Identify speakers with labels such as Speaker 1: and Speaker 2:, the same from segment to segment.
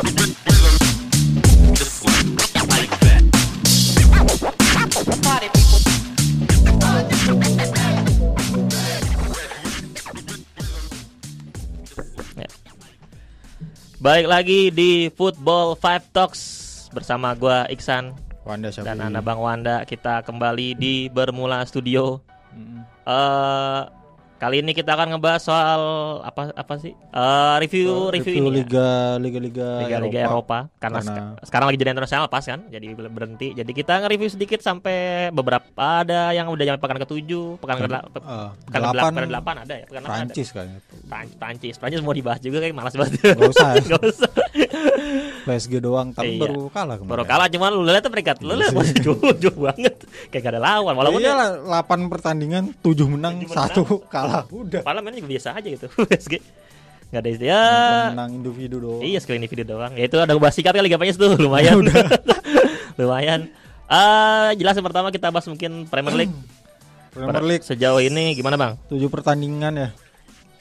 Speaker 1: Baik lagi di Football Five Talks bersama gua Iksan
Speaker 2: Wanda
Speaker 1: dan Anda Bang Wanda. Kita kembali di Bermula Studio.
Speaker 2: Mm-mm.
Speaker 1: eh kali ini kita akan ngebahas soal apa apa sih? Eh review review, ini ya.
Speaker 2: liga liga liga
Speaker 1: Liga-Liga Eropa, karena,
Speaker 2: Karena-
Speaker 1: sek- sekarang lagi jadi internasional pas kan, jadi ber- berhenti. Jadi kita nge-review sedikit sampai beberapa ada yang udah nyampe pekan ke-7, pekan ke
Speaker 2: Eh,
Speaker 1: pekan
Speaker 2: delapan
Speaker 1: ke delapan ada ya, pekan ada.
Speaker 2: Prancis kayaknya.
Speaker 1: Prancis, Prancis, Prancis mau dibahas juga kayak malas banget.
Speaker 2: Gak usah ya.
Speaker 1: Gak usah.
Speaker 2: PSG doang tapi
Speaker 1: Iya.
Speaker 2: baru kalah kemarin.
Speaker 1: Baru kalah cuman lu lihat tuh peringkat lu lihat masih jauh, jauh banget. Kayak gak ada lawan. Walaupun
Speaker 2: iya
Speaker 1: ya,
Speaker 2: lah 8 pertandingan 7 menang,
Speaker 1: Tujuh menang.
Speaker 2: 1 kalah. Udah.
Speaker 1: padahal mainnya juga biasa aja gitu. PSG. Gak ada ya.
Speaker 2: menang individu doang.
Speaker 1: Iya skill individu doang. Ya itu ada bahas sikat kali Liga Prancis tuh lumayan. lumayan. Ah, jelas yang pertama kita bahas mungkin Premier League.
Speaker 2: Premier League
Speaker 1: Sejauh ini gimana, Bang?
Speaker 2: 7 pertandingan ya.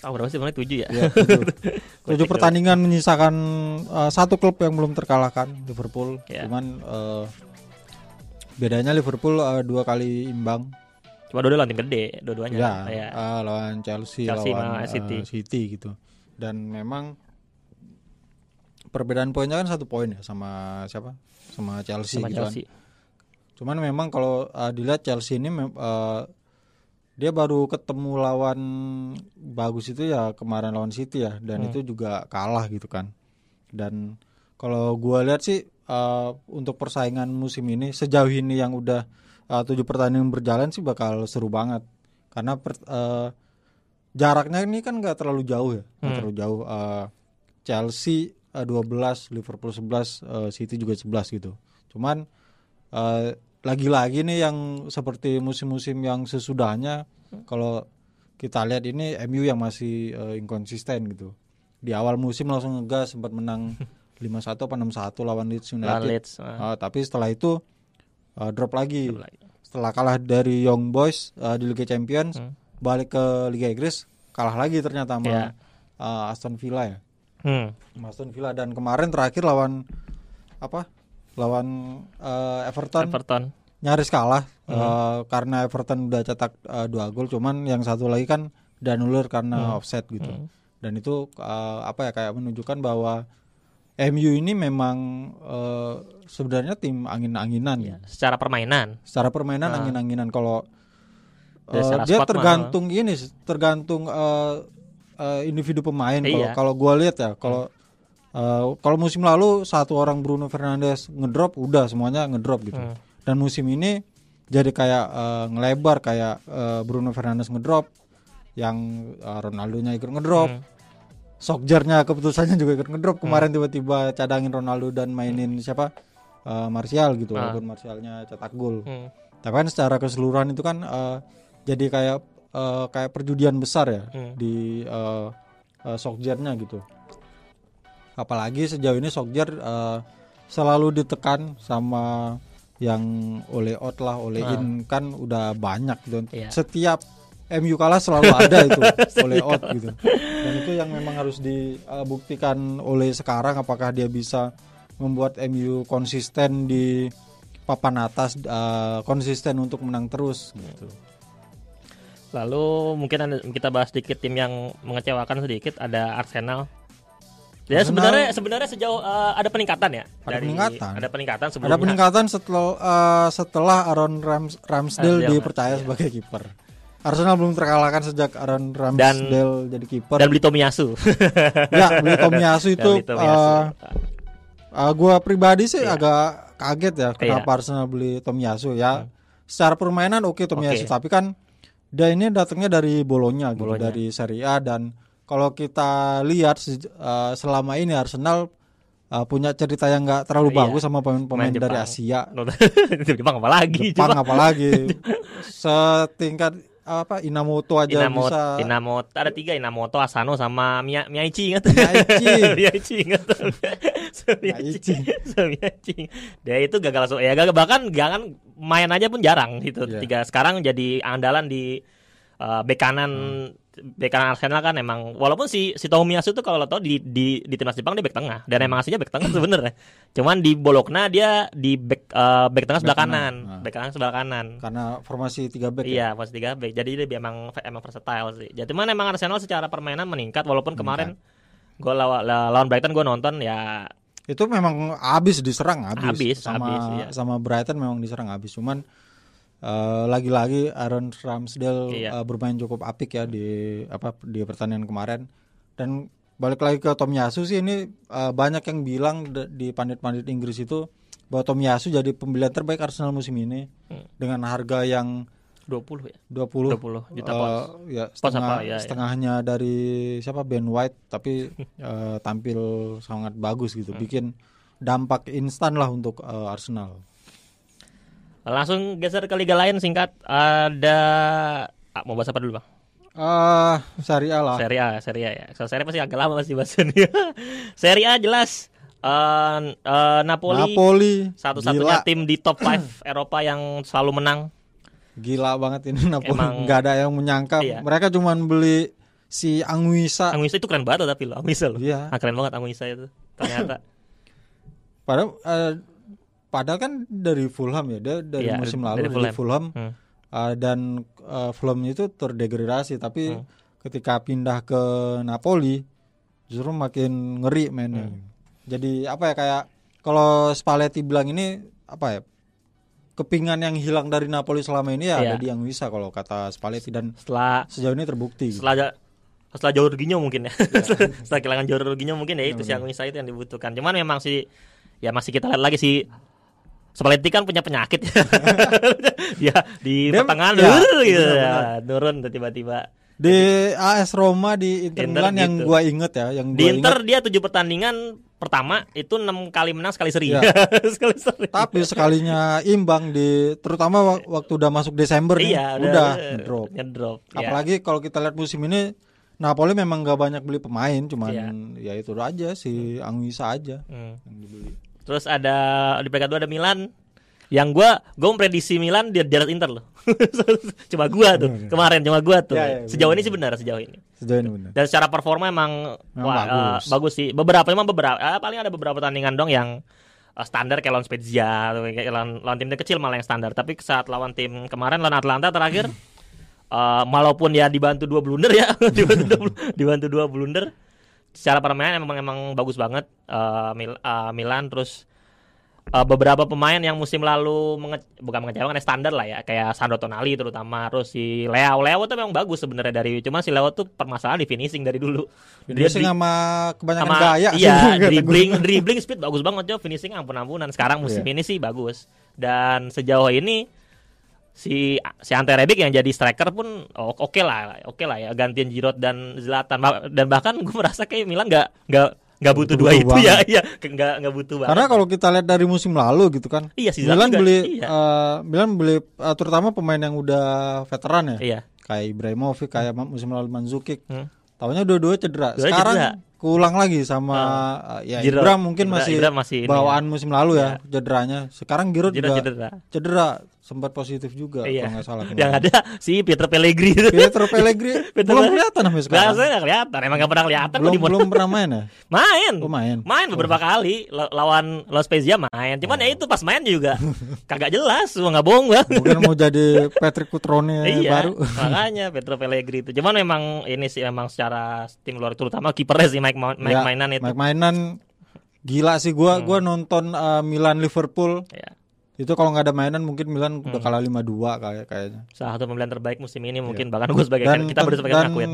Speaker 1: Tahu berapa sih? Mulai 7 ya?
Speaker 2: Iya, 7. 7 pertandingan menyisakan eh, satu klub yang belum terkalahkan, Liverpool.
Speaker 1: Iya.
Speaker 2: Cuman eh, bedanya Liverpool eh, dua kali imbang.
Speaker 1: Cuma dua lawan tim gede, dua-duanya.
Speaker 2: Ya,
Speaker 1: Ya.
Speaker 2: eh, lawan Chelsea,
Speaker 1: Chelsea
Speaker 2: lawan eh,
Speaker 1: City.
Speaker 2: City gitu. Dan memang perbedaan poinnya kan satu poin ya sama siapa? Sama Chelsea
Speaker 1: sama
Speaker 2: gitu
Speaker 1: Chelsea.
Speaker 2: kan. Cuman memang kalau eh, dilihat Chelsea ini eh, dia baru ketemu lawan bagus itu ya kemarin lawan City ya dan
Speaker 1: Hmm.
Speaker 2: itu juga kalah gitu kan. Dan kalau gua lihat sih eh, untuk persaingan musim ini sejauh ini yang udah eh, tujuh pertandingan berjalan sih bakal seru banget karena per- eh, jaraknya ini kan nggak terlalu jauh ya,
Speaker 1: Hmm.
Speaker 2: terlalu jauh. Eh, Chelsea eh, 12, Liverpool 11, eh, City juga 11 gitu. Cuman eh, lagi-lagi nih yang seperti musim-musim yang sesudahnya kalau kita lihat ini MU yang masih eh, inkonsisten gitu. Di awal musim langsung ngegas sempat menang 5-1 apa 6-1 lawan Leeds
Speaker 1: Lawan
Speaker 2: United.
Speaker 1: Leeds. Ah,
Speaker 2: tapi setelah itu eh, drop lagi.
Speaker 1: coba lagi.
Speaker 2: Setelah kalah dari Young Boys eh, di Liga Champions,
Speaker 1: Hmm.
Speaker 2: balik ke Liga Inggris kalah lagi ternyata sama
Speaker 1: Ya.
Speaker 2: eh, Aston Villa ya.
Speaker 1: Hmm.
Speaker 2: Aston Villa dan kemarin terakhir lawan apa? Lawan eh, Everton
Speaker 1: Everton.
Speaker 2: nyaris kalah eh, karena Everton udah cetak eh, dua gol cuman yang satu lagi kan dianulir karena offset gitu
Speaker 1: Hmm.
Speaker 2: dan itu eh, apa ya kayak menunjukkan bahwa MU ini memang eh, sebenarnya tim angin-anginan
Speaker 1: Ya, secara permainan.
Speaker 2: secara permainan
Speaker 1: Ah.
Speaker 2: angin-anginan kalau
Speaker 1: secara
Speaker 2: dia
Speaker 1: squad mah,
Speaker 2: tergantung ini tergantung eh, eh, individu pemain kalau
Speaker 1: Iya.
Speaker 2: kalau gua lihat ya kalau eh, kalau musim lalu satu orang Bruno Fernandes ngedrop udah semuanya ngedrop gitu
Speaker 1: Hmm.
Speaker 2: dan musim ini jadi kayak eh, ngelebar kayak eh, Bruno Fernandes ngedrop yang eh, Ronaldo-nya ikut ngedrop
Speaker 1: Hmm.
Speaker 2: Sokjernya keputusannya juga ikut ngedrop kemarin tiba-tiba cadangin Ronaldo dan mainin siapa Eh, Martial gitu
Speaker 1: Ah.
Speaker 2: walaupun Martialnya cetak gol
Speaker 1: Hmm.
Speaker 2: tapi kan secara keseluruhan itu kan eh, jadi kayak eh, kayak perjudian besar ya
Speaker 1: Hmm.
Speaker 2: di eh, eh, Sokjernya gitu apalagi sejauh ini Sokjer eh, selalu ditekan sama yang oleh out lah oleh
Speaker 1: Ah.
Speaker 2: in kan udah banyak gitu
Speaker 1: Iya.
Speaker 2: setiap MU kalah selalu ada itu oleh out gitu dan itu yang memang harus dibuktikan oleh sekarang apakah dia bisa membuat MU konsisten di papan atas eh, konsisten untuk menang terus gitu
Speaker 1: Lalu mungkin ada, kita bahas sedikit tim yang mengecewakan sedikit ada Arsenal. Ya
Speaker 2: Arsenal-
Speaker 1: sebenarnya sebenarnya sejauh eh, ada peningkatan ya
Speaker 2: Ada peningkatan.
Speaker 1: Ada peningkatan sebelumnya.
Speaker 2: ada peningkatan setelah eh, setelah Aaron Rams, Ramsdale
Speaker 1: Ramsdale,
Speaker 2: dipercaya
Speaker 1: iya.
Speaker 2: sebagai kiper Arsenal belum terkalahkan sejak Aaron Ramsdale jadi kiper
Speaker 1: Dan beli Tomiyasu.
Speaker 2: ya beli Tomiyasu itu
Speaker 1: Dan beli Tomiyasu.
Speaker 2: eh, Uh, gua pribadi sih
Speaker 1: Iya.
Speaker 2: agak kaget ya kenapa Arsenal beli Tomiyasu ya. Secara permainan oke Tomiyasu,
Speaker 1: Oke.
Speaker 2: tapi kan dia ini datangnya dari Bolonya gitu,
Speaker 1: Bologna.
Speaker 2: dari Serie A dan kalau kita lihat uh, selama ini Arsenal uh, punya cerita yang nggak terlalu
Speaker 1: Iya.
Speaker 2: bagus sama pemain-pemain
Speaker 1: Pemain
Speaker 2: dari. Asia.
Speaker 1: Jepang apa lagi?
Speaker 2: Jepang apalagi setingkat apa Inamoto aja
Speaker 1: Inamoto,
Speaker 2: bisa
Speaker 1: Inamoto ada tiga Inamoto, Asano sama Mia, Miyaichi ingat?
Speaker 2: Miyaichi.
Speaker 1: Miyaichi ingat?
Speaker 2: Miyaichi.
Speaker 1: Miyaichi. Dia itu gagal langsung ya gagal bahkan jangan main aja pun jarang gitu.
Speaker 2: Iya.
Speaker 1: Tiga sekarang jadi andalan di uh, bek kanan bek kanan Arsenal kan emang walaupun si si Tomiyasu tuh kalau lo tau di di di timnas Jepang dia bek tengah dan emang aslinya bek tengah sebenarnya. Cuman di Bologna dia di bek eh, bek tengah sebelah
Speaker 2: Bek
Speaker 1: kanan,
Speaker 2: nah.
Speaker 1: bek kanan sebelah kanan.
Speaker 2: karena formasi 3 back ya.
Speaker 1: Iya, pos tiga back. Jadi dia emang emang versatile sih. Jadi cuman emang Arsenal secara permainan meningkat walaupun kemarin gue lawan lawan Brighton gue nonton ya
Speaker 2: Itu memang habis diserang habis.
Speaker 1: Habis,
Speaker 2: sama
Speaker 1: habis, iya.
Speaker 2: sama Brighton memang diserang habis. Cuman eh, lagi-lagi Aaron Ramsdale
Speaker 1: Iya.
Speaker 2: eh, bermain cukup apik ya di apa di pertandingan kemarin. Dan balik lagi ke Tomiyasu sih ini eh, banyak yang bilang di pandit-pandit Inggris itu bahwa Tomiyasu jadi pembelian terbaik Arsenal musim ini
Speaker 1: Hmm.
Speaker 2: dengan harga yang
Speaker 1: 20 ya.
Speaker 2: 20
Speaker 1: 20 juta pounds.
Speaker 2: ya setengah
Speaker 1: apa? Ya, ya.
Speaker 2: setengahnya dari siapa Ben White tapi eh, tampil sangat bagus gitu
Speaker 1: Hmm.
Speaker 2: bikin dampak instan lah untuk eh, Arsenal
Speaker 1: Langsung geser ke liga lain singkat ada ah, mau bahas apa dulu bang?
Speaker 2: ah Serie A lah
Speaker 1: Serie A, Serie A ya. So, Serie A pasti agak lama masih bahasnya. Serie A jelas eh, eh, Napoli,
Speaker 2: Napoli
Speaker 1: satu-satunya tim di top 5 Eropa yang selalu menang.
Speaker 2: gila banget ini Napoli
Speaker 1: Emang-
Speaker 2: nggak ada yang menyangka
Speaker 1: Iya.
Speaker 2: mereka cuman beli si Anguissa
Speaker 1: Anguissa itu keren banget loh tapi loh, Anguissa loh.
Speaker 2: Iya.
Speaker 1: Ah, keren banget Anguissa itu. Ternyata.
Speaker 2: padahal eh, padahal kan dari Fulham ya dia dari
Speaker 1: Iya,
Speaker 2: musim lalu dari
Speaker 1: Fulham.
Speaker 2: Fulham
Speaker 1: Hmm.
Speaker 2: Uh, dan uh, Fulham itu terdegradasi tapi
Speaker 1: Hmm.
Speaker 2: ketika pindah ke Napoli justru makin ngeri mainnya.
Speaker 1: Hmm.
Speaker 2: Jadi apa ya kayak kalau Spalletti bilang ini apa ya kepingan yang hilang dari Napoli selama ini ya
Speaker 1: Iya.
Speaker 2: ada di yang bisa kalau kata Spalletti dan
Speaker 1: Setelah
Speaker 2: sejauh ini terbukti. gitu.
Speaker 1: setelah ja- setelah Jorginho mungkin ya.
Speaker 2: Iya.
Speaker 1: setelah kehilangan Jorginho mungkin ya itu si Anguissa itu yang dibutuhkan. Cuman memang sih ya masih kita lihat lagi sih Spalletti kan punya penyakit dia di
Speaker 2: Dia-
Speaker 1: pertengahan
Speaker 2: ya,
Speaker 1: turun gitu ya, turun tiba-tiba
Speaker 2: Di AS Roma di Inter,
Speaker 1: Inter
Speaker 2: Milan yang
Speaker 1: gitu.
Speaker 2: gua inget ya, yang
Speaker 1: di Inter
Speaker 2: inget,
Speaker 1: dia tujuh pertandingan pertama itu enam kali menang sekali seri
Speaker 2: Ya.
Speaker 1: sekali seri
Speaker 2: tapi sekalinya imbang di terutama wak- waktu udah masuk Desember nih,
Speaker 1: iya
Speaker 2: udah drop.
Speaker 1: ngedrop ya.
Speaker 2: Apalagi kalau kita lihat musim ini Napoli memang gak banyak beli pemain, cuman
Speaker 1: Iya.
Speaker 2: ya itu aja si Anguissa aja
Speaker 1: Hmm.
Speaker 2: yang dibeli.
Speaker 1: Terus ada di peringkat dua ada Milan yang gua gua memprediksi Milan di atas Inter loh. cuma gua tuh kemarin cuma gua tuh.
Speaker 2: Ya, ya,
Speaker 1: sejauh ini sih benar sejauh ini.
Speaker 2: Sejauh ini benar.
Speaker 1: Dan secara performa emang,
Speaker 2: Memang
Speaker 1: wah,
Speaker 2: bagus.
Speaker 1: eh, bagus sih. Beberapa memang beberapa eh, paling ada beberapa pertandingan dong yang eh, standar kayak lawan Spezia atau kayak lawan, lawan tim kecil malah yang standar. Tapi saat lawan tim kemarin lawan Atlanta terakhir eh, walaupun ya dibantu dua blunder ya, dibantu dua, blu- dibantu dua blunder. Secara permainan emang emang bagus banget. Eh, Mil- eh, Milan terus eh, beberapa pemain yang musim lalu menge bukan mengecewakan ya standar lah ya. Kayak Sandro Tonali terutama terus si Leo. Leo tuh memang bagus sebenarnya dari cuma si Leo tuh permasalahan di finishing dari dulu.
Speaker 2: Dia sih
Speaker 1: di-
Speaker 2: sama kebanyakan
Speaker 1: sama
Speaker 2: gaya sih,
Speaker 1: iya dribbling dribbling speed bagus banget jo. Finishing ampun ampunan sekarang musim
Speaker 2: Iya.
Speaker 1: ini sih bagus. Dan sejauh ini si si Ante Rebic yang jadi striker pun o- oke lah oke lah ya gantian Giroud dan Zlatan dan bahkan gue merasa kayak Milan nggak nggak nggak butuh dua
Speaker 2: Butuh
Speaker 1: itu
Speaker 2: banget.
Speaker 1: ya iya nggak nggak butuh banget
Speaker 2: Karena kalau kita lihat dari musim lalu gitu kan,
Speaker 1: Iya, si
Speaker 2: Milan
Speaker 1: Zlatan juga-
Speaker 2: beli
Speaker 1: iya.
Speaker 2: eh, Milan beli eh, terutama pemain yang udah veteran ya,
Speaker 1: iya
Speaker 2: kayak Ibrahimovic, kayak ma- musim lalu Mandzukic.
Speaker 1: Hmm.
Speaker 2: Tahunya dua-dua cedera.
Speaker 1: Dua-duanya
Speaker 2: Sekarang
Speaker 1: cedera.
Speaker 2: keulang lagi sama eh, ya
Speaker 1: Giroud.
Speaker 2: Ibra mungkin masih,
Speaker 1: Ibra masih ini
Speaker 2: bawaan musim lalu ya cederanya. Sekarang Giroud
Speaker 1: Giroud
Speaker 2: juga
Speaker 1: cedera
Speaker 2: cedera sempat positif juga
Speaker 1: iya.
Speaker 2: kalau nggak salah.
Speaker 1: yang
Speaker 2: kemarin.
Speaker 1: ada si Pietro Pellegrini
Speaker 2: Pietro Pellegrini. Belum kelihatan sampai
Speaker 1: Nggak,
Speaker 2: sekarang.
Speaker 1: saya nggak kelihatan emang nggak pernah kelihatan
Speaker 2: Belum belum pernah main ya?
Speaker 1: main.
Speaker 2: Oh, main.
Speaker 1: main beberapa kali. La- lawan Los Spezia main. Cuman ya itu pas main juga kagak jelas gua nggak bohong bang
Speaker 2: Mungkin mau jadi Patrick Cutrone
Speaker 1: iya
Speaker 2: baru.
Speaker 1: makanya Petro Pellegrini itu. Cuman memang ini sih memang secara tim luar terutama kipernya sih Mike, Mike
Speaker 2: Ya,
Speaker 1: Mainan itu. Hmm.
Speaker 2: Mike Mainan gila sih gua. Gua nonton uh, Milan Liverpool.
Speaker 1: Ya
Speaker 2: itu kalau nggak ada mainan mungkin Milan
Speaker 1: Hmm.
Speaker 2: udah kalah 5-2 kayak kayaknya.
Speaker 1: salah satu pembelian terbaik musim ini mungkin bahkan gue sebagai
Speaker 2: Dan
Speaker 1: kita berdua sebagai ngakuin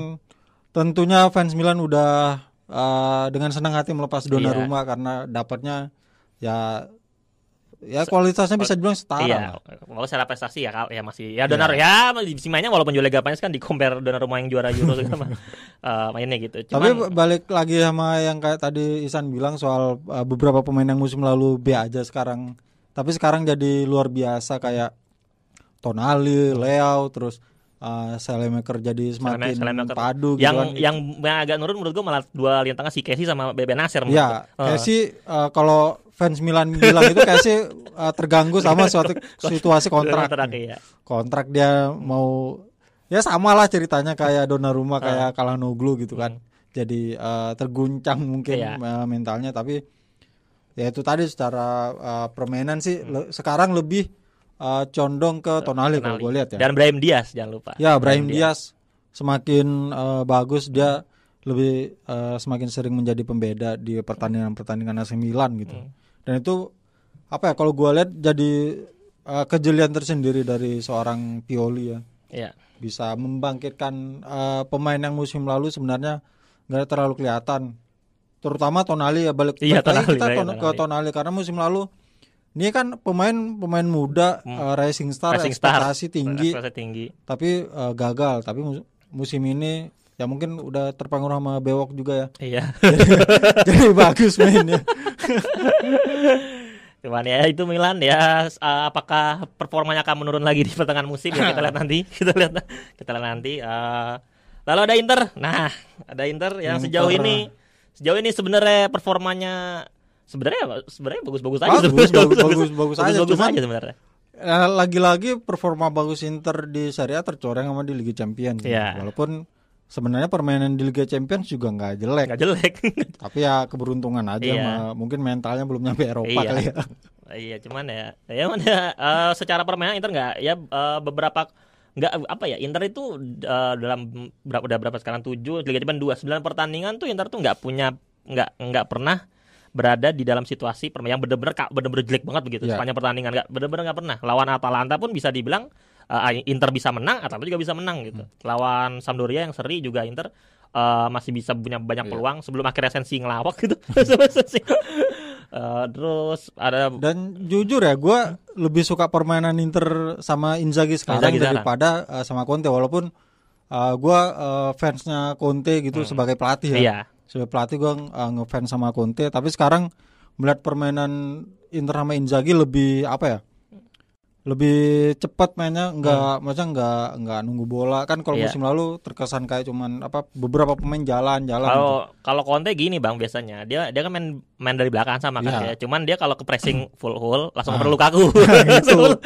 Speaker 2: tentunya fans Milan udah uh, dengan senang hati melepas
Speaker 1: Iya.
Speaker 2: Donnarumma karena dapatnya ya ya kualitasnya bisa dibilang setara.
Speaker 1: Iya, kalau secara prestasi ya ya masih ya Donar ya si mainnya walaupun juara Liga Prancis kan di compare Donnarumma yang juara Euro sama eh, mainnya gitu.
Speaker 2: Tapi balik lagi sama yang kayak tadi Isan bilang soal uh, beberapa pemain yang musim lalu B aja sekarang. Tapi sekarang jadi luar biasa kayak Tonali, Leo, terus uh, Selemaker jadi semakin
Speaker 1: Selemaker.
Speaker 2: padu gitu
Speaker 1: yang
Speaker 2: kan.
Speaker 1: yang yang agak nurun menurut gua malah dua lini tengah si Casey sama Bebe Nasir
Speaker 2: Ya, kayak
Speaker 1: Eh,
Speaker 2: sih uh, kalau fans Milan bilang itu sih uh, terganggu sama suatu situasi kontrak.
Speaker 1: kontrak ya.
Speaker 2: Kontrak dia mau ya sama lah ceritanya kayak Donnarumma kayak Kalanoglu gitu kan. Jadi eh, terguncang mungkin
Speaker 1: Hmm. Iya.
Speaker 2: eh, mentalnya tapi ya itu tadi secara eh, permainan sih le- sekarang lebih eh, condong ke Tonali kalau
Speaker 1: Hmm. Tonali.
Speaker 2: gue lihat ya.
Speaker 1: Dan Brahim Diaz jangan lupa.
Speaker 2: Ya Brahim Diaz semakin eh, bagus dia lebih eh, semakin sering menjadi pembeda di pertandingan-pertandingan AC Milan gitu.
Speaker 1: Hmm.
Speaker 2: Dan itu apa ya kalau gua lihat jadi eh, kejelian tersendiri dari seorang Pioli ya.
Speaker 1: Iya.
Speaker 2: Bisa membangkitkan eh, pemain yang musim lalu sebenarnya nggak terlalu kelihatan. Terutama Tonali ya balik,
Speaker 1: Iya,
Speaker 2: balik
Speaker 1: Tonali,
Speaker 2: kita
Speaker 1: balik
Speaker 2: ton- ke
Speaker 1: Tonali.
Speaker 2: Tonali karena musim lalu ini kan pemain pemain muda eh, rising star
Speaker 1: Hmm. Racing Star.
Speaker 2: ekspektasi tinggi
Speaker 1: Ekspektasi tinggi.
Speaker 2: tapi eh, gagal tapi mus- musim ini ya mungkin udah terpengaruh sama bewok juga ya
Speaker 1: Iya.
Speaker 2: jadi bagus mainnya
Speaker 1: Cuman ya itu Milan ya uh, apakah performanya akan menurun lagi di pertengahan musim ya kita lihat nanti. Kita lihat kita lihat nanti. Uh, lalu ada Inter. Nah, ada Inter yang
Speaker 2: Inter.
Speaker 1: sejauh ini sejauh ini sebenarnya performanya sebenarnya sebenarnya bagus-bagus aja
Speaker 2: Bagus,
Speaker 1: sebenarnya.
Speaker 2: bagus, bagus, bagus aja.
Speaker 1: bagus
Speaker 2: Cuman-
Speaker 1: aja sebenarnya.
Speaker 2: Eh, lagi-lagi performa bagus Inter di Serie A tercoreng sama di Liga Champions
Speaker 1: Iya.
Speaker 2: walaupun sebenarnya permainan di Liga Champions juga nggak jelek
Speaker 1: Nggak jelek.
Speaker 2: tapi ya keberuntungan aja ma- mungkin mentalnya belum nyampe Eropa
Speaker 1: Iya.
Speaker 2: kali ya
Speaker 1: iya, cuman ya ya mana uh, secara permainan Inter nggak ya uh, beberapa nggak apa ya Inter itu uh, dalam berapa udah berapa sekarang tujuh Liga Champions dua sembilan pertandingan tuh Inter tuh nggak punya nggak nggak pernah berada di dalam situasi yang bener-bener kak bener-bener jelek banget begitu
Speaker 2: Iya.
Speaker 1: sepanjang pertandingan nggak bener-bener nggak pernah lawan Atalanta pun bisa dibilang uh, Inter bisa menang Atalanta juga bisa menang gitu lawan Sampdoria yang seri juga Inter uh, masih bisa punya banyak
Speaker 2: Iya.
Speaker 1: peluang sebelum akhirnya Sensi ngelawak gitu. Uh, terus ada
Speaker 2: dan jujur ya gue lebih suka permainan Inter sama Inzaghi sekarang
Speaker 1: Inzaghi
Speaker 2: daripada eh, sama Conte. Walaupun gue fansnya Conte gitu sebagai pelatih ya.
Speaker 1: Iya.
Speaker 2: Sebagai pelatih gue ngefans sama Conte. Tapi sekarang melihat permainan Inter sama Inzaghi lebih apa ya lebih cepat mainnya nggak maksudnya nggak nggak nunggu bola kan kalau
Speaker 1: Iya.
Speaker 2: musim lalu terkesan kayak cuman apa beberapa pemain jalan-jalan
Speaker 1: Kalau
Speaker 2: gitu.
Speaker 1: kalau Conte gini bang biasanya dia dia kan main main dari belakang sama kan
Speaker 2: Iya.
Speaker 1: ya. Cuman dia kalau ke pressing full full langsung
Speaker 2: Ah.
Speaker 1: ngoper Lukaku.
Speaker 2: Gitu.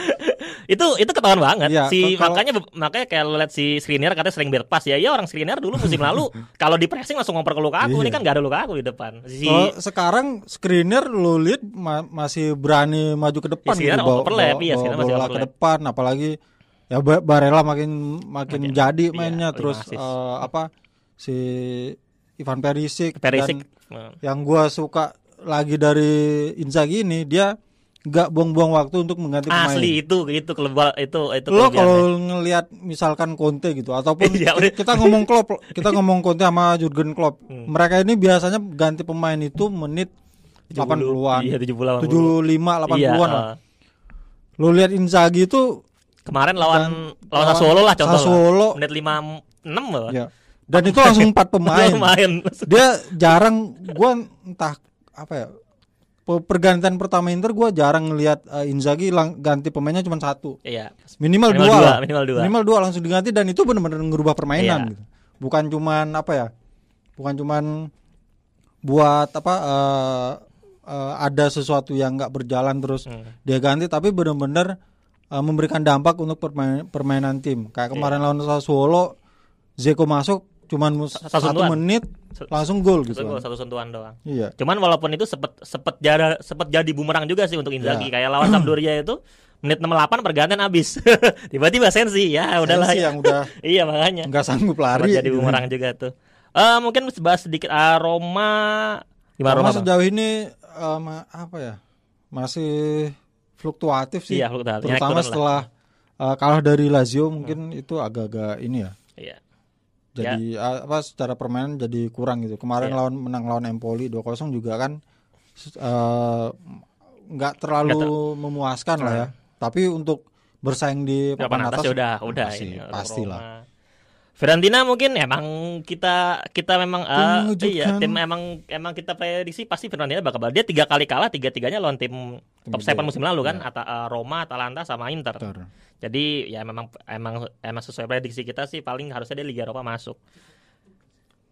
Speaker 1: itu itu ketahuan banget.
Speaker 2: Iya,
Speaker 1: si
Speaker 2: kalau-
Speaker 1: makanya makanya kayak lu lihat si Skriniar katanya sering biar pas ya. Iya orang Skriniar dulu musim lalu kalau di pressing langsung ngoper ke Lukaku. Ini
Speaker 2: Iya.
Speaker 1: kan gak ada Lukaku di depan. Si
Speaker 2: Kalau sekarang screener lu lihat ma- masih berani maju ke depan
Speaker 1: Ya, Skriniar
Speaker 2: bawa,
Speaker 1: overlap,
Speaker 2: bawa-
Speaker 1: iya,
Speaker 2: bawa bola ke depan apalagi ya Ba- Barella makin makin
Speaker 1: Makin-
Speaker 2: jadi
Speaker 1: iya,
Speaker 2: mainnya
Speaker 1: lima
Speaker 2: terus
Speaker 1: assist.
Speaker 2: eh, apa si Ivan Perisic,
Speaker 1: Perisic
Speaker 2: dan yang gua suka lagi dari Inzaghi ini dia nggak buang-buang waktu untuk mengganti pemain.
Speaker 1: asli itu itu kelebihan itu itu
Speaker 2: Lo kalau ngelihat misalkan Conte gitu ataupun
Speaker 1: Iya,
Speaker 2: kita ngomong Klopp, kita ngomong Conte sama Jurgen Klopp.
Speaker 1: Hmm.
Speaker 2: Mereka ini biasanya ganti pemain itu menit 80-an.
Speaker 1: Iya 70 80.
Speaker 2: 75 80-an
Speaker 1: Iya,
Speaker 2: lah.
Speaker 1: eh.
Speaker 2: Lo lihat Inzaghi itu
Speaker 1: Kemarin lawan
Speaker 2: Dan
Speaker 1: lawan Sassuolo lah contoh.
Speaker 2: Sassuolo.
Speaker 1: lah. Menit 56 loh.
Speaker 2: ya. Dan itu langsung empat pemain.
Speaker 1: Main.
Speaker 2: Dia jarang gua entah apa ya. Pe- Pergantian pertama Inter gua jarang ngelihat eh, Inzaghi lang- ganti pemainnya cuma satu.
Speaker 1: Iya.
Speaker 2: Minimal,
Speaker 1: Minimal
Speaker 2: dua,
Speaker 1: dua,
Speaker 2: lah.
Speaker 1: minimal dua.
Speaker 2: Minimal dua langsung diganti dan itu benar-benar ngerubah permainan
Speaker 1: Iya.
Speaker 2: gitu. Bukan cuman apa ya? Bukan cuman buat apa eh, eh, ada sesuatu yang nggak berjalan terus
Speaker 1: Hmm.
Speaker 2: dia ganti tapi benar-benar eh, memberikan dampak untuk permain- permainan tim.
Speaker 1: Iya.
Speaker 2: Kayak kemarin lawan Sassuolo Zeko masuk cuman
Speaker 1: Satu
Speaker 2: satu menit langsung gol
Speaker 1: Satu
Speaker 2: gitu.
Speaker 1: gol, satu sentuhan doang.
Speaker 2: Iya.
Speaker 1: Cuman walaupun itu sepet sepet jadi sepet jadi bumerang juga sih untuk Inzaghi.
Speaker 2: Iya.
Speaker 1: Kayak lawan Sampdoria itu menit 68 pergantian habis. Tiba-tiba sensi ya udahlah.
Speaker 2: Sensi
Speaker 1: ya.
Speaker 2: yang udah
Speaker 1: iya makanya.
Speaker 2: nggak sanggup lari.
Speaker 1: jadi
Speaker 2: gitu.
Speaker 1: bumerang juga tuh. Eh mungkin bahas sedikit ah, Roma gimana
Speaker 2: Roma
Speaker 1: Roma? Bang?
Speaker 2: sejauh ini eh, ma- apa ya? Masih fluktuatif sih.
Speaker 1: Iya, fluktuatif.
Speaker 2: Terutama
Speaker 1: lah.
Speaker 2: setelah eh, kalah dari Lazio mungkin itu agak-agak ini ya.
Speaker 1: Iya.
Speaker 2: Jadi eh, apa secara permainan jadi kurang gitu. Kemarin
Speaker 1: Iya.
Speaker 2: lawan menang lawan Empoli 2-0 juga kan eh, nggak terlalu memuaskan lah ya. Tapi untuk bersaing di
Speaker 1: Papan atas
Speaker 2: atas
Speaker 1: ya udah udah
Speaker 2: pasti,
Speaker 1: ini untuk
Speaker 2: pasti
Speaker 1: Roma. Fiorentina mungkin emang kita kita memang eh,
Speaker 2: mengejutkan.
Speaker 1: iya tim emang emang kita prediksi pasti Fiorentina bakal dia tiga kali kalah tiga tiganya lawan tim top. 7 musim lalu kan
Speaker 2: Iya.
Speaker 1: Ata- eh, Roma, Atalanta sama Inter.
Speaker 2: Betul.
Speaker 1: Jadi ya memang emang emang sesuai prediksi kita sih paling harusnya dia Liga Eropa masuk.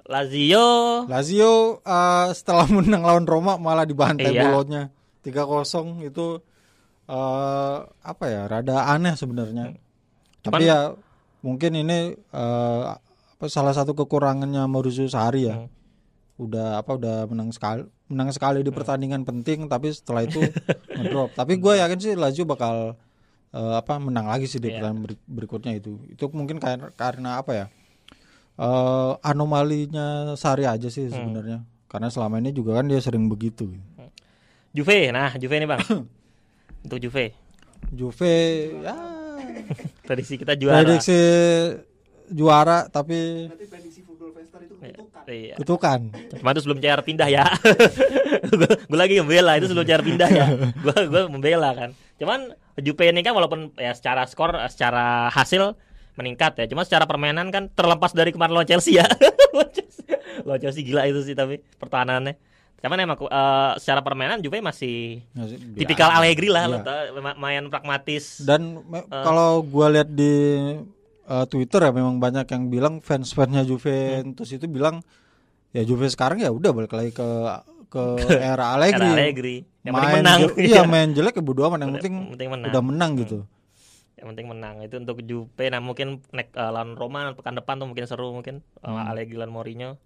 Speaker 1: Lazio
Speaker 2: Lazio eh, setelah menang lawan Roma malah dibantai
Speaker 1: Iya.
Speaker 2: Bolonya 3-0 itu eh, apa ya rada aneh sebenarnya.
Speaker 1: Cuman-
Speaker 2: Tapi ya mungkin ini eh, apa salah satu kekurangannya Mauricio Sarri ya.
Speaker 1: Hmm.
Speaker 2: Udah apa udah menang sekali menang sekali di pertandingan penting tapi setelah itu ngedrop. Tapi gue yakin sih Lazio bakal eh, apa menang lagi sih di
Speaker 1: Iya.
Speaker 2: pertandingan beri- berikutnya itu. Itu mungkin karena karena apa ya? eh anomalinya Sarri aja sih sebenarnya. Karena selama ini juga kan dia sering begitu.
Speaker 1: Juve, nah Juve nih bang. Untuk Juve,
Speaker 2: Juve ya
Speaker 1: prediksi kita juara.
Speaker 2: prediksi juara tapi
Speaker 3: Berarti prediksi football fester itu
Speaker 1: Iya.
Speaker 3: kutukan.
Speaker 1: Iya.
Speaker 2: kutukan.
Speaker 1: Cuma itu sebelum CR pindah ya. gue lagi membela itu sebelum CR pindah ya. Gue gue membela kan. Cuman Juve ini kan walaupun ya secara skor, secara hasil meningkat ya. Cuma secara permainan kan terlepas dari kemarin lawan Chelsea ya. Lawan Chelsea. Lawan Chelsea gila itu sih tapi pertahanannya. Cuman emang eh, secara permainan Juve masih tipikal Allegri lah,
Speaker 2: Iya.
Speaker 1: tau, main pragmatis.
Speaker 2: Dan
Speaker 1: Eh.
Speaker 2: kalau gua lihat di eh, Twitter ya memang banyak yang bilang fans-fansnya Juventus itu bilang ya Juve sekarang ya udah balik lagi ke ke era Allegri.
Speaker 1: Era Allegri. Yang penting
Speaker 2: Main
Speaker 1: menang.
Speaker 2: je- iya main jelek ya bodo amat yang penting
Speaker 1: penting menang.
Speaker 2: udah menang gitu.
Speaker 1: Yang penting menang. Itu untuk Juve nah mungkin nek eh, lawan Roma pekan depan tuh mungkin seru mungkin
Speaker 2: Hmm.
Speaker 1: Allegri lawan Mourinho.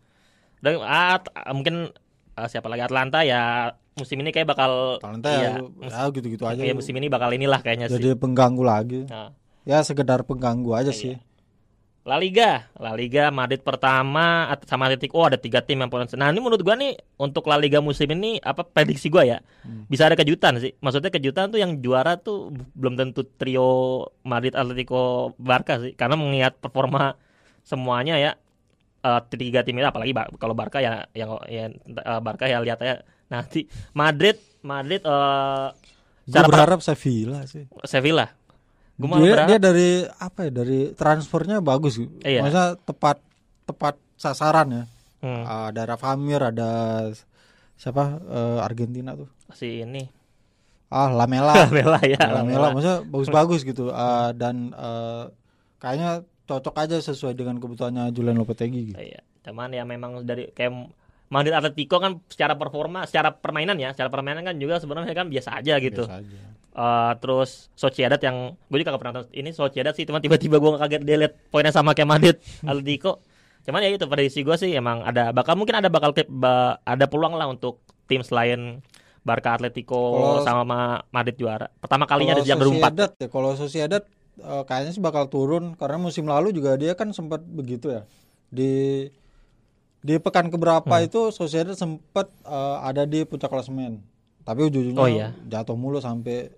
Speaker 1: Dan ah, mungkin eh, siapa lagi Atlanta ya musim ini kayak bakal iya,
Speaker 2: ya,
Speaker 1: mus-
Speaker 2: ya gitu-gitu aja.
Speaker 1: iya, musim ini bakal inilah kayaknya sih.
Speaker 2: Jadi pengganggu lagi.
Speaker 1: Nah,
Speaker 2: Ya sekedar pengganggu aja
Speaker 1: Iya.
Speaker 2: sih.
Speaker 1: La Liga, La Liga Madrid pertama sama Atletico oh, ada tiga tim yang potensi. Nah ini menurut gua nih untuk La Liga musim ini apa prediksi gua ya
Speaker 2: Hmm.
Speaker 1: bisa ada kejutan sih. Maksudnya kejutan tuh yang juara tuh belum tentu trio Madrid Atletico Barca sih karena mengingat performa semuanya ya eh, tiga tim itu apalagi Ba- kalau Barca ya yang ya, eh, Barca ya lihat aja nanti Madrid Madrid eh
Speaker 2: Gue
Speaker 1: per-
Speaker 2: berharap Sevilla sih.
Speaker 1: Sevilla. Gua
Speaker 2: Dia,
Speaker 1: berharap
Speaker 2: dia dari apa ya dari transfernya bagus.
Speaker 1: Iya.
Speaker 2: Maksudnya tepat tepat sasaran ya.
Speaker 1: Hmm,
Speaker 2: ada Rafa Mir, ada siapa eh, Argentina tuh.
Speaker 1: si ini
Speaker 2: Ah, Lamela.
Speaker 1: Lamela ya
Speaker 2: Lamela maksudnya bagus-bagus gitu. Eh, dan eh, kayaknya cocok aja sesuai dengan kebutuhannya Julian Lopetegui gitu.
Speaker 1: Iya, cuman ya memang dari kayak Madrid Atletico kan secara performa, secara permainan ya, secara permainan kan juga sebenarnya kan biasa aja gitu.
Speaker 2: Biasa aja.
Speaker 1: Eh, terus Sociedad yang gue juga gak pernah nonton ini Sociedad sih, cuma tiba-tiba gue kaget dia lihat poinnya sama kayak Madrid Atletico. Cuman ya itu prediksi gue sih emang ada bakal mungkin ada bakal ada peluang lah untuk tim selain Barca Atletico
Speaker 2: Kalau-
Speaker 1: sama Ma- Madrid juara. Pertama kalinya dari jam 4.
Speaker 2: Sociedad ya, kalau Sociedad eh, kayaknya sih bakal turun karena musim lalu juga dia kan sempat begitu ya. Di di pekan keberapa
Speaker 1: Hmm.
Speaker 2: itu Sociedad sempat eh, ada di puncak klasemen. Tapi ujung-ujungnya
Speaker 1: Oh, iya.
Speaker 2: jatuh mulu sampai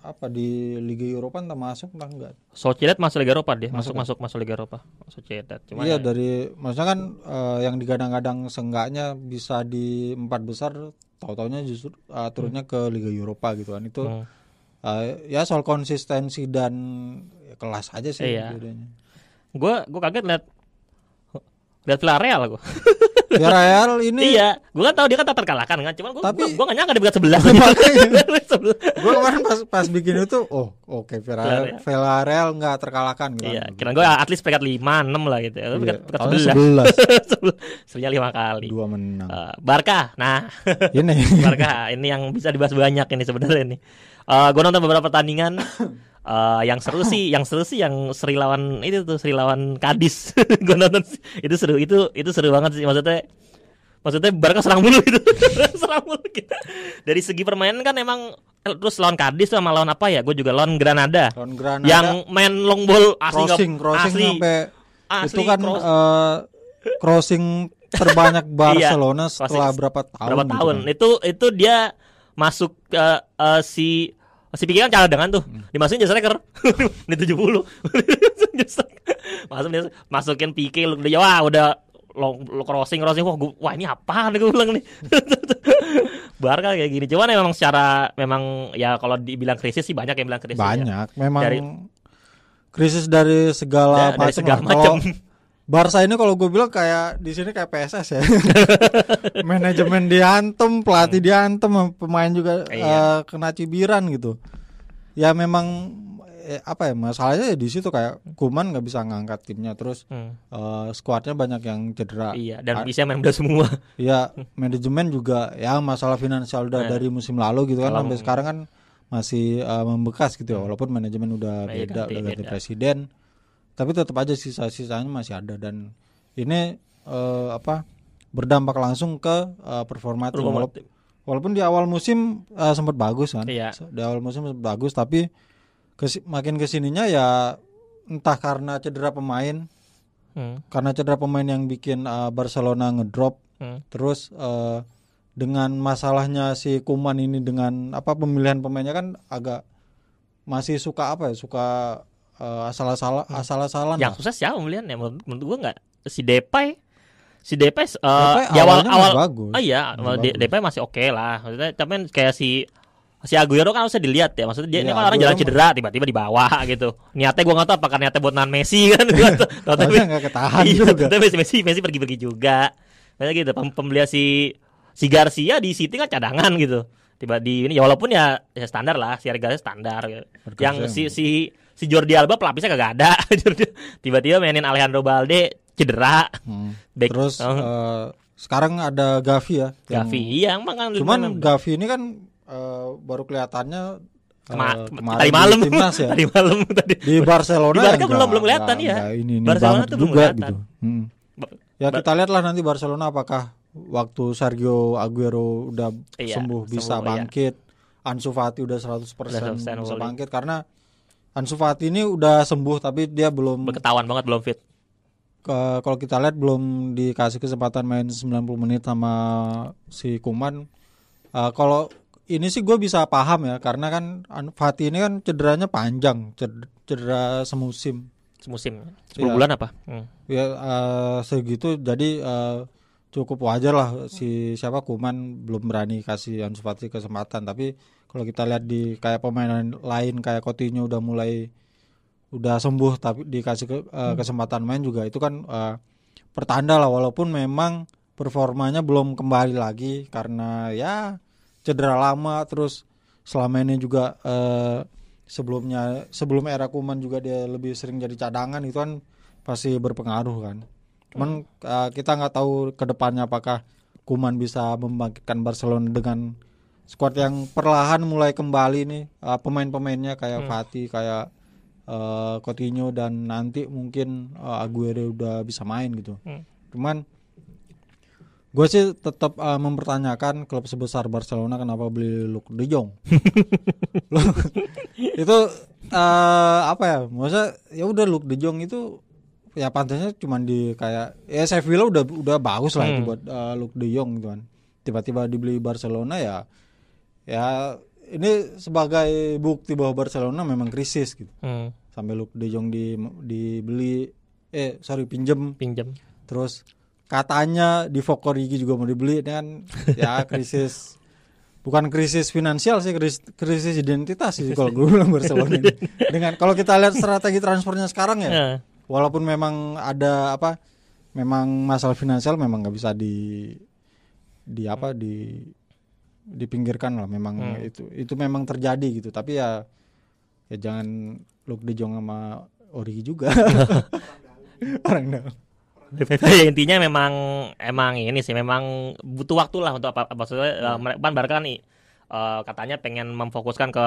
Speaker 2: apa di Liga Eropa entah masuk entah enggak.
Speaker 1: Sociedad masuk Liga Eropa dia, masuk
Speaker 2: Masuk
Speaker 1: masuk masuk Liga Eropa. Sociedad. Cuma
Speaker 2: iya
Speaker 1: ya-
Speaker 2: dari maksudnya kan eh, yang digadang-gadang seenggaknya bisa di empat besar tahu-taunya justru eh, turunnya ke Liga Eropa gitu kan itu
Speaker 1: Hmm.
Speaker 2: Eh, ya soal konsistensi dan ya, kelas aja sih
Speaker 1: Iya.
Speaker 2: bedanya.
Speaker 1: gue gue kaget lihat lihat Villarreal gue
Speaker 2: Villarreal ini
Speaker 1: iya gue kan tahu dia kan tak terkalahkan kan cuman gue
Speaker 2: Tapi-
Speaker 1: gue gak nyangka dia berat sebelah
Speaker 2: gue kemarin pas pas bikin itu oh oke Villarreal
Speaker 1: Villarreal.
Speaker 2: Villarreal nggak terkalahkan gitu.
Speaker 1: iya kira gue at least peringkat lima enam lah gitu ya
Speaker 2: Iya,
Speaker 1: peringkat peringkat
Speaker 2: 11
Speaker 1: sebenarnya lima kali
Speaker 2: dua menang.
Speaker 1: Eh, Barca nah
Speaker 2: ini
Speaker 1: Barca ini yang bisa dibahas banyak ini sebenarnya ini gue nonton beberapa pertandingan Eh, yang seru sih, yang seru sih yang Sri lawan itu tuh Sri lawan Kadis. gue nonton itu seru, itu itu seru banget sih maksudnya. Maksudnya Barca serang mulu itu, serang mulu gitu. Dari segi permainan kan emang eh, terus lawan Kadis sama lawan apa ya? Gue juga lawan Granada.
Speaker 2: Lawan Granada
Speaker 1: Yang main long ball asli
Speaker 2: crossing crossing
Speaker 1: asli,
Speaker 2: sampai
Speaker 1: asli
Speaker 2: itu kan
Speaker 1: cross-
Speaker 2: eh, crossing terbanyak Barcelona
Speaker 1: crossing
Speaker 2: setelah berapa tahun
Speaker 1: berapa
Speaker 2: gitu
Speaker 1: tahun
Speaker 2: kan.
Speaker 1: itu itu dia masuk ke eh, si si Pique kan cadangan tuh.
Speaker 2: Hmm.
Speaker 1: dimasukin jadi striker di 70 masuk dia masukin Pique lu dia wah udah long, long crossing crossing. Wah gua, wah ini apa nih gue bilang nih? Barca kayak gini. Cuman memang secara memang ya kalau dibilang krisis sih banyak yang bilang krisis ya.
Speaker 2: banyak. Memang
Speaker 1: Dari-
Speaker 2: krisis dari segala
Speaker 1: Da- dari segala macam.
Speaker 2: Barca ini kalau gue bilang kayak di sini kayak PSS ya. Manajemen diantem, pelatih diantem, pemain juga
Speaker 1: Iya.
Speaker 2: eh, kena cibiran gitu. Ya memang eh, apa ya masalahnya ya di situ kayak Kuman nggak bisa ngangkat timnya terus
Speaker 1: Hmm,
Speaker 2: eh, skuadnya banyak yang cedera.
Speaker 1: iya dan
Speaker 2: Ah.
Speaker 1: bisa main muda semua
Speaker 2: Ya manajemen juga ya masalah finansial udah
Speaker 1: Nah.
Speaker 2: dari musim lalu gitu kan
Speaker 1: Kalau-
Speaker 2: sampai sekarang kan masih eh, membekas gitu ya walaupun manajemen udah
Speaker 1: Nah, iya,
Speaker 2: beda
Speaker 1: ganti,
Speaker 2: udah ganti
Speaker 1: beda.
Speaker 2: presiden tapi tetap aja sisa-sisanya masih ada dan ini eh, apa berdampak langsung ke eh, performa tim. Walaupun, di awal musim eh, sempat bagus kan
Speaker 1: Iya.
Speaker 2: di awal musim sempat bagus tapi kesi- makin ke sininya ya entah karena cedera pemain
Speaker 1: Hmm,
Speaker 2: karena cedera pemain yang bikin eh, Barcelona ngedrop
Speaker 1: hmm.
Speaker 2: terus eh, dengan masalahnya si Kuman ini dengan apa pemilihan pemainnya kan agak masih suka apa ya suka eh, asal-asal asal-asalan.
Speaker 1: Yang
Speaker 2: lah.
Speaker 1: susah siapa pembelian ya menurut, menurut gua nggak. Si Depay si Depay, eh,
Speaker 2: Depay
Speaker 1: di awal awal
Speaker 2: masih bagus.
Speaker 1: oh iya De-
Speaker 2: bagus.
Speaker 1: Depay masih oke lah. Maksudnya tapi kan kayak si si Aguero kan harusnya dilihat ya. Maksudnya dia
Speaker 2: Iya,
Speaker 1: ini kan orang jalan cedera tiba-tiba dibawa gitu. Niatnya gua nggak tahu apakah niatnya buat nahan Messi kan. Tahu. Tapi
Speaker 2: nggak ketahan
Speaker 1: iya,
Speaker 2: juga.
Speaker 1: tapi Messi Messi Messi pergi-pergi juga. Kayak gitu pem- pembelian si si Garcia di City kan cadangan gitu. Tiba di ini ya walaupun ya, ya standar lah. Si harganya standar. Gitu. Yang- si si si Jordi Alba pelapisnya kagak ada tiba-tiba mainin Alejandro Balde cedera
Speaker 2: Hmm.
Speaker 1: Back-
Speaker 2: Terus
Speaker 1: oh.
Speaker 2: eh, sekarang ada Gavi ya. yang-
Speaker 1: Gavi iya emang kan
Speaker 2: Cuman Gavi ini kan eh, baru kelihatannya eh,
Speaker 1: Kema-
Speaker 2: kemarin
Speaker 1: tadi
Speaker 2: di
Speaker 1: malam
Speaker 2: timnas ya.
Speaker 1: tadi malam tadi
Speaker 2: di Barcelona
Speaker 1: Di Barca belum- belum kelihatan, ya.
Speaker 2: nggak ini, ini
Speaker 1: Barcelona tuh belum
Speaker 2: juga
Speaker 1: kelihatan.
Speaker 2: gitu. Hmm. Ya
Speaker 1: ba-
Speaker 2: kita lihatlah nanti Barcelona apakah waktu Sergio Aguero udah
Speaker 1: Iya,
Speaker 2: sembuh bisa
Speaker 1: sembuh, iya.
Speaker 2: bangkit, Ansu Fati udah 100%,
Speaker 1: 100%
Speaker 2: bisa bangkit karena Ansu Fati ini udah sembuh tapi dia belum
Speaker 1: ketahuan banget belum fit
Speaker 2: ke- kalau kita lihat belum dikasih kesempatan main 90 menit sama si Kuman. Eh, kalau ini sih gue bisa paham ya karena kan An- Fati ini kan cederanya panjang, ced- cedera semusim.
Speaker 1: semusim 10
Speaker 2: Iya.
Speaker 1: bulan apa Hmm.
Speaker 2: Ya eh, segitu jadi eh, cukup wajar lah si siapa Kuman belum berani kasih Ansu Fati kesempatan tapi kalau kita lihat di kayak pemain lain kayak Coutinho udah mulai udah sembuh tapi dikasih ke- eh, kesempatan main juga itu kan eh, pertanda lah walaupun memang performanya belum kembali lagi karena ya cedera lama terus selama ini juga eh, sebelumnya sebelum era Kuman juga dia lebih sering jadi cadangan itu kan pasti berpengaruh kan. Cuman uh, kita nggak tahu ke depannya apakah Kuman bisa membangkitkan Barcelona dengan skuad yang perlahan mulai kembali nih uh, pemain-pemainnya kayak Fati, kayak uh, Coutinho dan nanti mungkin uh, Aguero udah bisa main gitu.
Speaker 1: Hmm.
Speaker 2: Cuman gue sih tetap uh, mempertanyakan klub sebesar Barcelona kenapa beli Luke De Jong. Itu eh, apa ya? Masa ya udah Luke De Jong itu ya pantasnya cuman di kayak ya Sevilla udah udah bagus lah itu
Speaker 1: Hmm.
Speaker 2: buat eh, Luke De Jong gitu kan. Tiba-tiba dibeli Barcelona ya ya ini sebagai bukti bahwa Barcelona memang krisis gitu.
Speaker 1: Hmm.
Speaker 2: Sampai Luke De Jong di dibeli eh sorry pinjem
Speaker 1: pinjam
Speaker 2: terus katanya di Fokorigi juga mau dibeli kan ya krisis bukan krisis finansial sih krisis, krisis identitas sih kalau gue bilang Barcelona ini. dengan kalau kita lihat strategi transfernya sekarang ya
Speaker 1: Ya.
Speaker 2: walaupun memang ada apa memang masalah finansial memang nggak bisa di di apa di dipinggirkan lah memang
Speaker 1: Hmm.
Speaker 2: itu itu memang terjadi gitu. Tapi ya ya jangan Luke De Jong sama Origi juga. Orang dalam.
Speaker 1: Ya, intinya memang emang ini sih memang butuh waktu lah untuk apa, apa maksudnya eh, mereka kan Barca kan nih, eh, katanya pengen memfokuskan ke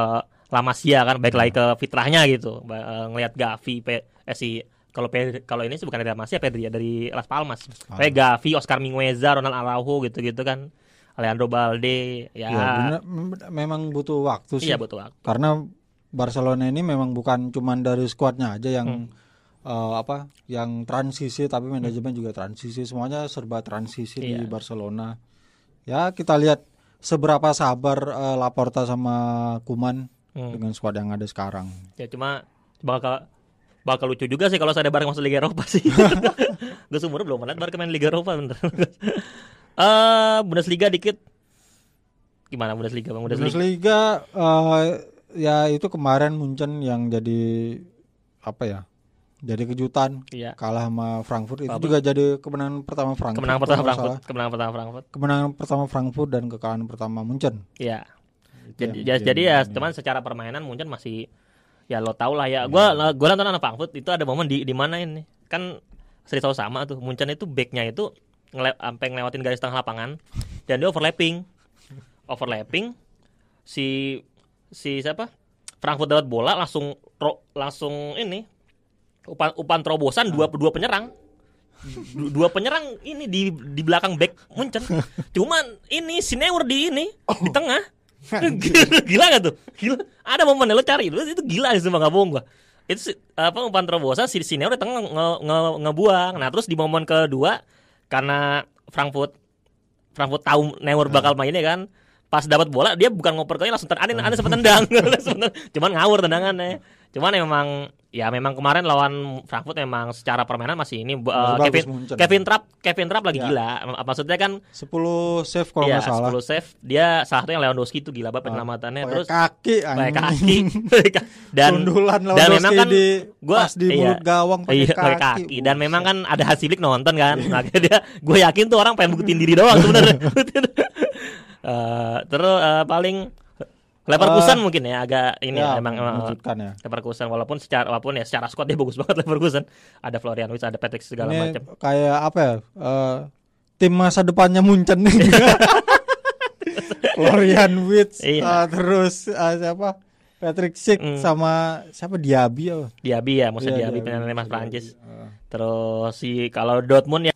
Speaker 1: La Masia kan baik lagi ke fitrahnya gitu. Eh, ngelihat Gavi Pe, eh si kalau kalau ini sih bukan dari La Masia Pedri ya dari Las Palmas. Kayak Gavi Oscar Mingueza Ronald Araujo gitu-gitu kan Alejandro Balde ya,
Speaker 2: ya bener, mem- memang butuh waktu sih
Speaker 1: iya butuh waktu
Speaker 2: karena Barcelona ini memang bukan cuman dari skuadnya aja yang eh, apa yang transisi tapi manajemen juga transisi semuanya serba transisi di
Speaker 1: Iya.
Speaker 2: Barcelona ya kita lihat seberapa sabar eh, Laporta sama Kuman
Speaker 1: Hmm.
Speaker 2: dengan skuad yang ada sekarang
Speaker 1: Ya cuma bakal bakal lucu juga sih kalau saya ada Barca masuk Liga Eropa sih. Gue seumur belum pernah Barca main Liga Eropa bener. Eh Bundesliga dikit. Gimana Bundesliga Bang? Bundesliga.
Speaker 2: Bundesliga eh, ya itu kemarin Munchen yang jadi apa ya jadi kejutan
Speaker 1: Iya.
Speaker 2: kalah sama Frankfurt itu juga jadi kemenangan pertama Frankfurt
Speaker 1: Kemenangan pertama Frankfurt,
Speaker 2: salah.
Speaker 1: kemenangan pertama Frankfurt.
Speaker 2: kemenangan pertama Frankfurt dan kekalahan pertama Munchen
Speaker 1: Iya. Jadi, ya, jadi ya
Speaker 2: ini.
Speaker 1: cuman secara permainan mungkin masih ya lo tau lah ya. Gua gua nonton anak Frankfurt itu ada momen di di mana ini. Kan seri sama tuh. Munchen itu backnya itu ngele, sampai ngelewatin garis tengah lapangan dan dia overlapping. Overlapping si si siapa? Frankfurt dapat bola langsung ro- langsung ini Upan upan terobosan dua dua penyerang. Du- Dua penyerang ini di di belakang back Munchen. Cuman ini Sineur di ini di tengah. gila, gila gak tuh? Gila. Ada momen lo cari itu itu gila sih nggak bohong gua. Itu si- apa umpan terobosan si Sineur di tengah nge, nge- ngebuang. Nah, terus di momen kedua karena Frankfurt Frankfurt tahu Neuer bakal mainnya kan? Pas dapat bola dia bukan ngoper ke langsung ten- aneh aneh sempat tendang. Tendang. cuman ngawur tendangannya cuman memang ya memang kemarin lawan Frankfurt memang secara permainan masih ini uh,
Speaker 2: Masih
Speaker 1: Kevin
Speaker 2: Munchen.
Speaker 1: Kevin Trapp Kevin Trapp lagi
Speaker 2: Ya.
Speaker 1: gila maksudnya kan
Speaker 2: 10 save kalau
Speaker 1: ya
Speaker 2: salah.
Speaker 1: 10 save dia salah satunya Lewandowski itu gila banget
Speaker 2: Ah,
Speaker 1: penyelamatannya
Speaker 2: Pakai
Speaker 1: terus
Speaker 2: kaki
Speaker 1: pakai kaki dan
Speaker 2: Sundulan
Speaker 1: dan memang kan
Speaker 2: di
Speaker 1: gua
Speaker 2: pas di
Speaker 1: iya,
Speaker 2: gawang pakai
Speaker 1: iya,
Speaker 2: kaki.
Speaker 1: kaki. dan memang kan ada Hasilik nonton kan makanya dia gue yakin tuh orang pengen buktiin diri doang sebenarnya Eh, terus eh, paling Leverkusen mungkin ya agak ini
Speaker 2: ya,
Speaker 1: ya, emang eh,
Speaker 2: mengejutkan ya.
Speaker 1: Leverkusen walaupun secara walaupun ya secara squad dia bagus banget Leverkusen ada Florian Wirtz ada Patrick segala
Speaker 2: Ini
Speaker 1: macam
Speaker 2: kayak apa ya? eh, tim masa depannya Munchen nih. Florian Wirtz
Speaker 1: Iya.
Speaker 2: eh, terus eh, siapa? Patrick Schick
Speaker 1: Hmm.
Speaker 2: sama siapa Diaby apa?
Speaker 1: Diaby ya musim
Speaker 2: Iya,
Speaker 1: Diaby
Speaker 2: Diaby.
Speaker 1: Mas Prancis
Speaker 2: Eh,
Speaker 1: terus si kalau Dortmund ya